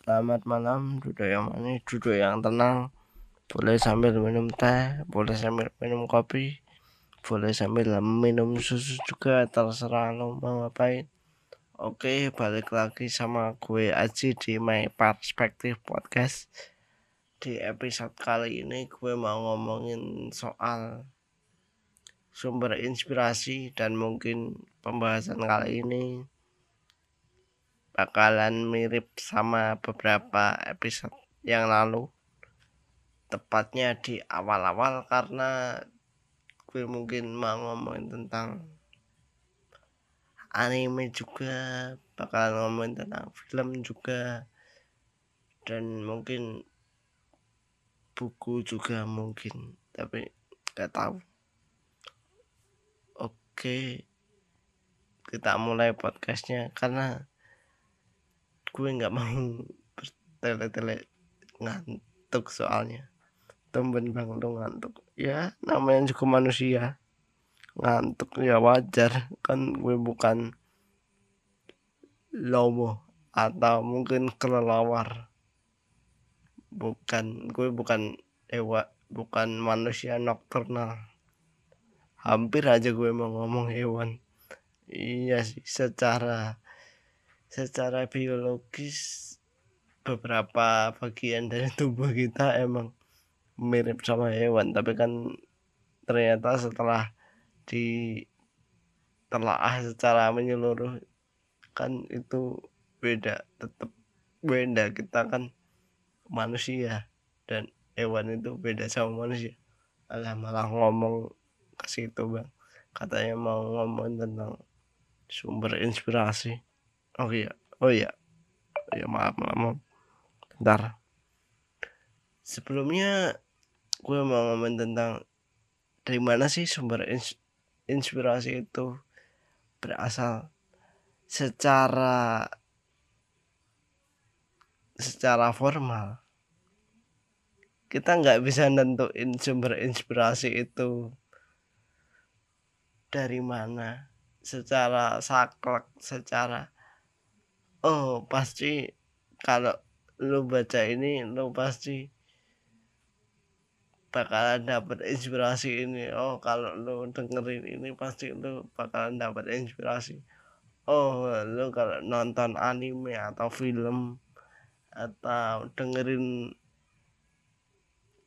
Selamat malam, duduk yang manis, duduk yang tenang. Boleh sambil minum teh, boleh sambil minum kopi, boleh sambil minum susu juga, terserah lo mau ngapain. Oke, balik lagi sama gue Aji di My Perspective Podcast. Di episode kali ini gue mau ngomongin soal sumber inspirasi dan mungkin pembahasan kali ini bakalan mirip sama beberapa episode yang lalu. Tepatnya di awal-awal karena gue mungkin mau ngomongin tentang anime juga bakalan ngomongin tentang film juga dan mungkin buku juga mungkin tapi gak tahu. Oke kita mulai podcastnya karena gue nggak mau bertele-tele ngantuk soalnya. Temen bang lu ngantuk. Ya namanya juga manusia. Ngantuk ya wajar. Kan gue bukan lomo atau mungkin kelelawar. Bukan gue bukan ewa bukan manusia nokturnal. Hampir aja gue mau ngomong hewan. Iya sih secara secara biologis beberapa bagian dari tubuh kita emang mirip sama hewan. Tapi kan ternyata setelah ditelaah secara menyeluruh kan itu beda tetap beda. Kita kan manusia dan hewan itu beda sama manusia. Alah malah ngomong ke situ bang. Katanya mau ngomong tentang sumber inspirasi oh iya oh iya. Oh iya maaf maaf, maaf. bentar. Sebelumnya gue mau ngomong tentang dari mana sih sumber ins inspirasi itu berasal. Secara secara formal kita nggak bisa nentuin sumber inspirasi itu dari mana. Secara saklek secara oh pasti. Kalau lu baca ini lu pasti bakalan dapat inspirasi ini. Oh kalau lu dengerin ini pasti lu bakalan dapat inspirasi. Oh lu kalau nonton anime atau film atau dengerin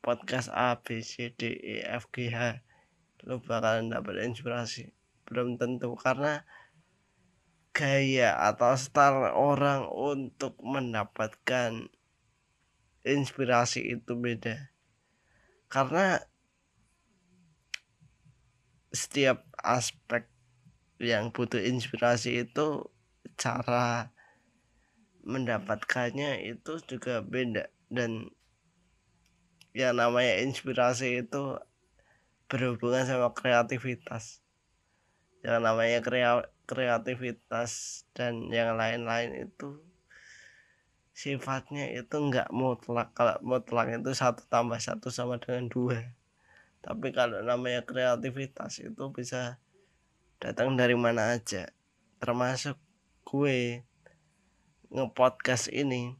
podcast A B C D E F G H lu bakalan dapat inspirasi. Belum tentu karena gaya atau style orang untuk mendapatkan inspirasi itu beda. Karena setiap aspek yang butuh inspirasi itu cara mendapatkannya itu juga beda. Dan yang namanya inspirasi itu berhubungan sama kreativitas. Yang namanya kreativitas dan yang lain-lain itu sifatnya itu enggak mutlak. Kalau mutlak itu satu tambah satu sama dengan dua. Tapi kalau namanya kreativitas itu bisa datang dari mana aja. Termasuk gue ngepodcast ini.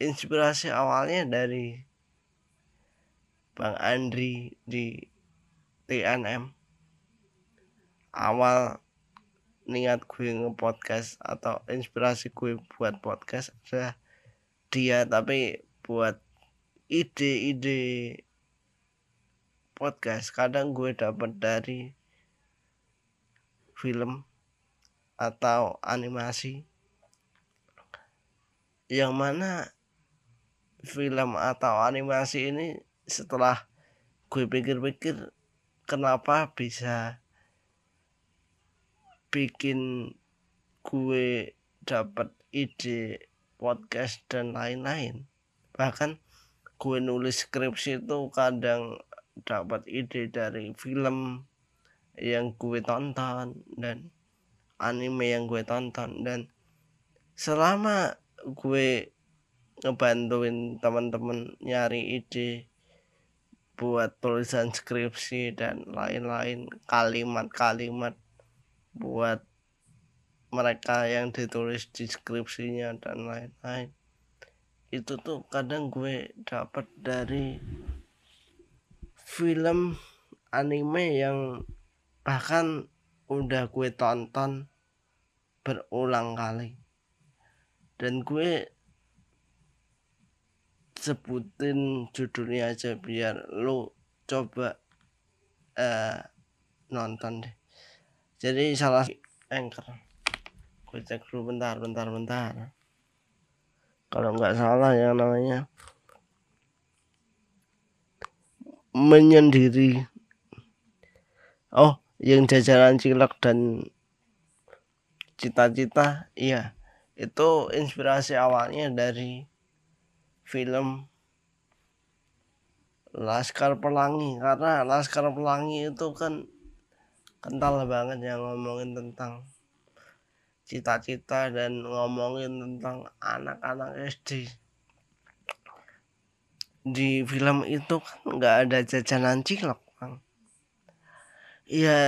Inspirasi awalnya dari Bang Andri di TNM awal niat gue nge-podcast atau inspirasi gue buat podcast adalah dia tapi buat ide-ide podcast. Kadang gue dapat dari film atau animasi yang mana film atau animasi ini setelah gue pikir-pikir kenapa bisa bikin gue dapat ide podcast dan lain-lain. Bahkan gue nulis skripsi itu kadang dapat ide dari film yang gue tonton dan anime yang gue tonton. Dan selama gue ngebantuin teman-teman nyari ide buat tulisan skripsi dan lain-lain kalimat-kalimat buat mereka yang ditulis deskripsinya dan lain-lain. Itu tuh kadang gue dapat dari film anime yang bahkan udah gue tonton berulang kali. Dan gue sebutin judulnya aja biar lu coba uh, nonton deh jadi salah anchor. Gue cek dulu bentar bentar bentar. Kalau nggak salah yang namanya menyendiri. Oh yang jajaran cilok dan cita-cita iya. Itu inspirasi awalnya dari film Laskar Pelangi. Karena Laskar Pelangi itu kan kental banget yang ngomongin tentang cita-cita dan ngomongin tentang anak-anak SD di film itu kan nggak ada jajanan cilok bang. Ya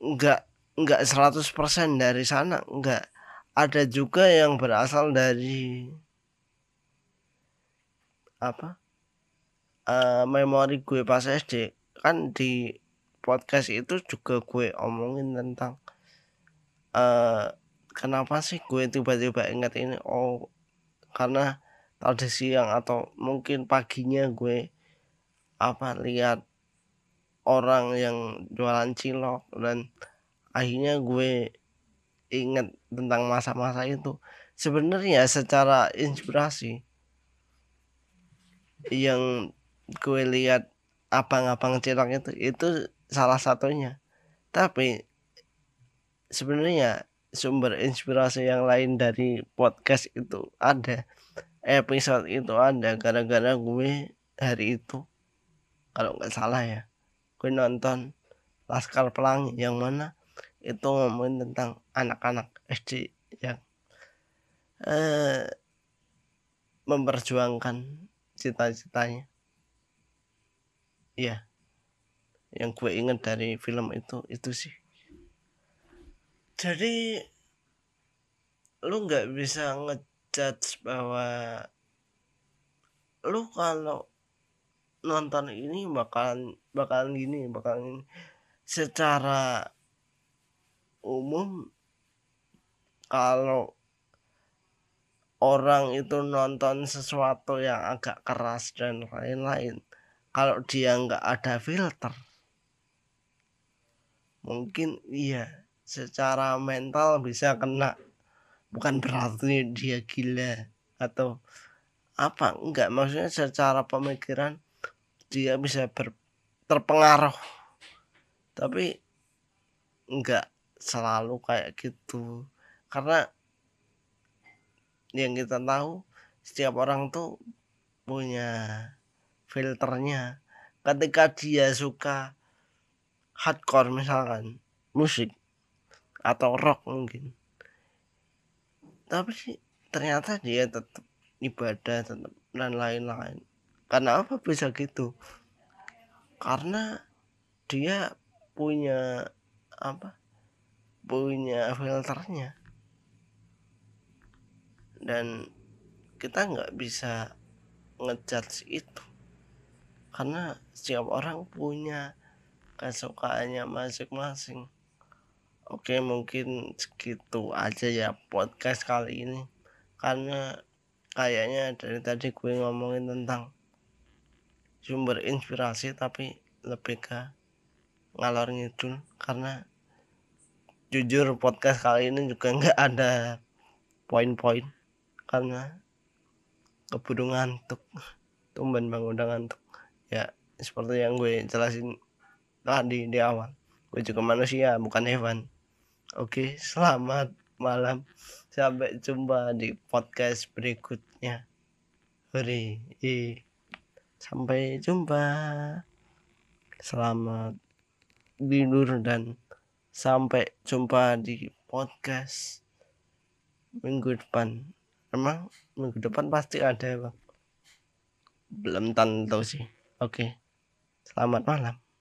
nggak nggak 100% dari sana nggak. Ada juga yang berasal dari apa uh, memori gue pas SD kan di podcast itu juga gue omongin tentang uh, kenapa sih gue tiba-tiba ingat ini? Oh karena tadi siang atau mungkin paginya gue apa lihat orang yang jualan cilok dan akhirnya gue ingat tentang masa-masa itu. Sebenarnya secara inspirasi yang gue lihat abang-abang cilok itu itu salah satunya. Tapi sebenarnya sumber inspirasi yang lain dari podcast itu ada. Episode itu ada. Gara-gara gue hari itu kalau nggak salah ya gue nonton Laskar Pelangi yang mana itu ngomongin tentang anak-anak SD yang eh, memperjuangkan cita-citanya. Iya yang gue ingat dari film itu itu sih. Jadi lu nggak bisa ngejudge bahwa lu kalau nonton ini bakalan bakalan gini bakalan secara umum kalau orang itu nonton sesuatu yang agak keras dan lain-lain kalau dia nggak ada filter mungkin iya secara mental bisa kena. Bukan berarti dia gila atau apa enggak. Maksudnya secara pemikiran dia bisa ber, terpengaruh. Tapi enggak selalu kayak gitu. Karena yang kita tahu setiap orang tuh punya filternya. Ketika dia suka hardcore misalkan musik atau rock mungkin. Tapi ternyata dia tetap ibadah tetap dan lain-lain. Karena apa bisa gitu? Karena dia punya apa punya filternya. Dan kita nggak bisa ngejudge itu. Karena setiap orang punya kesukaannya masing-masing. Oke mungkin segitu aja ya podcast kali ini. Karena kayaknya dari tadi gue ngomongin tentang sumber inspirasi tapi lebih ke ngalor ngidul. Karena jujur podcast kali ini juga nggak ada poin-poin. Karena keburu ngantuk tumben bang udah ngantuk. Ya seperti yang gue jelasin tadi di awal. Gue juga manusia bukan hewan. Oke selamat malam. Sampai jumpa di podcast berikutnya. Hore, sampai jumpa. Selamat tidur dan sampai jumpa di podcast minggu depan. Emang minggu depan pasti ada bang? Belum tentu sih. Oke selamat malam